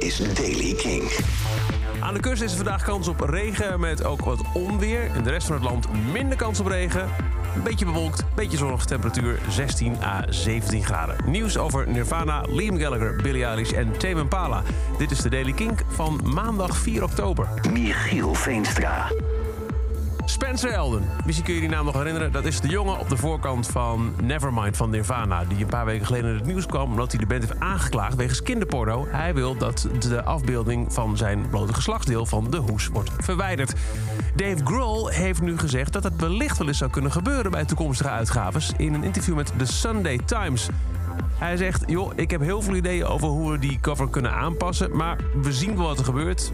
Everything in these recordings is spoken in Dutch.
is Daily King. Aan de kust is er vandaag kans op regen met ook wat onweer. In de rest van het land minder kans op regen. Een beetje bewolkt, beetje zonnig, temperatuur 16 à 17 graden. Nieuws over Nirvana, Liam Gallagher, Billie Eilish en Tame Impala. Dit is de Daily Kink van maandag 4 oktober. Michiel Veenstra. Spencer Elden. Misschien kun je die naam nog herinneren. Dat is de jongen op de voorkant van Nevermind van Nirvana. Die een paar weken geleden in het nieuws kwam omdat hij de band heeft aangeklaagd wegens kinderporno. Hij wil dat de afbeelding van zijn blote geslachtsdeel van de hoes wordt verwijderd. Dave Grohl heeft nu gezegd dat het wellicht wel eens zou kunnen gebeuren bij toekomstige uitgaves. In een interview met The Sunday Times. Hij zegt, joh, ik heb heel veel ideeën over hoe we die cover kunnen aanpassen. Maar we zien wel wat er gebeurt.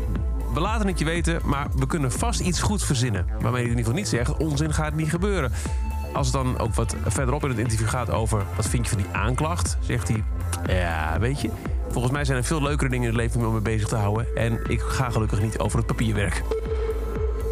We laten het je weten, maar we kunnen vast iets goed verzinnen. Waarmee hij in ieder geval niet zegt, onzin gaat niet gebeuren. Als het dan ook wat verderop in het interview gaat over... wat vind je van die aanklacht, zegt hij... ja, weet je, volgens mij zijn er veel leukere dingen in het leven om me bezig te houden. En ik ga gelukkig niet over het papierwerk.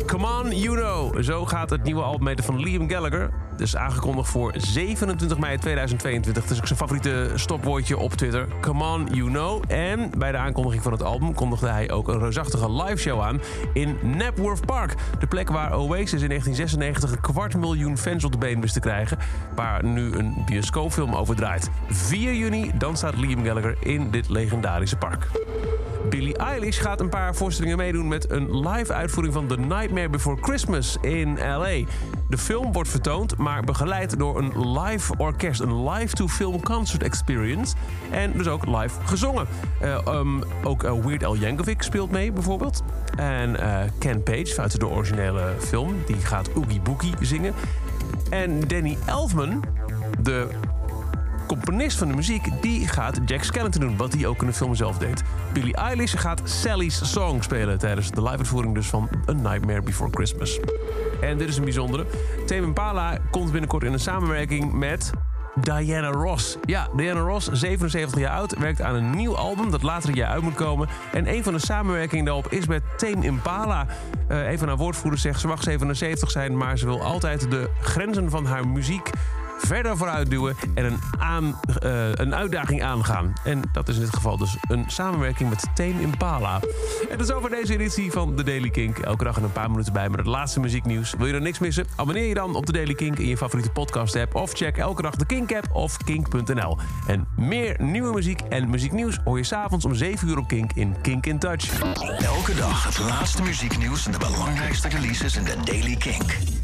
Come on, you know. Zo gaat het nieuwe album meten van Liam Gallagher. Dus aangekondigd voor 27 mei 2022. Dat is ook zijn favoriete stopwoordje op Twitter. Come on, you know. En bij de aankondiging van het album kondigde hij ook een reusachtige liveshow aan in Knapworth Park. De plek waar Oasis in 1996 een kwart miljoen fans op de been wist te krijgen. Waar nu een bioscoopfilm over draait. 4 juni, dan staat Liam Gallagher in dit legendarische park. Billie Eilish gaat een paar voorstellingen meedoen met een live uitvoering van The Nightmare Before Christmas in LA. De film wordt vertoond, maar begeleid door een live orkest. Een live-to-film concert experience. En dus ook live gezongen. Uh, um, ook uh, Weird Al Yankovic speelt mee bijvoorbeeld. En uh, Ken Page uit de originele film, die gaat Oogie Boogie zingen. En Danny Elfman, de componist van de muziek, die gaat Jack Skellington doen. Wat hij ook in de film zelf deed. Billie Eilish gaat Sally's Song spelen tijdens de live-uitvoering dus van A Nightmare Before Christmas. En dit is een bijzondere. Tame Impala komt binnenkort in een samenwerking met Diana Ross. Ja, Diana Ross, 77 jaar oud, werkt aan een nieuw album dat later dit jaar uit moet komen. En een van de samenwerkingen daarop is met Tame Impala. Uh, een van haar woordvoerders zegt ze mag 77 zijn, maar ze wil altijd de grenzen van haar muziek verder vooruit duwen en een, aan, uh, een uitdaging aangaan. En dat is in dit geval dus een samenwerking met Tame Impala. En dat is over deze editie van The Daily Kink. Elke dag een paar minuten bij met het laatste muzieknieuws. Wil je er niks missen? Abonneer je dan op The Daily Kink in je favoriete podcast-app... of check elke dag de Kink-app of kink.nl. En meer nieuwe muziek en muzieknieuws hoor je s'avonds om 7 uur op Kink in Kink in Touch. Elke dag het laatste muzieknieuws en de belangrijkste releases in The Daily Kink.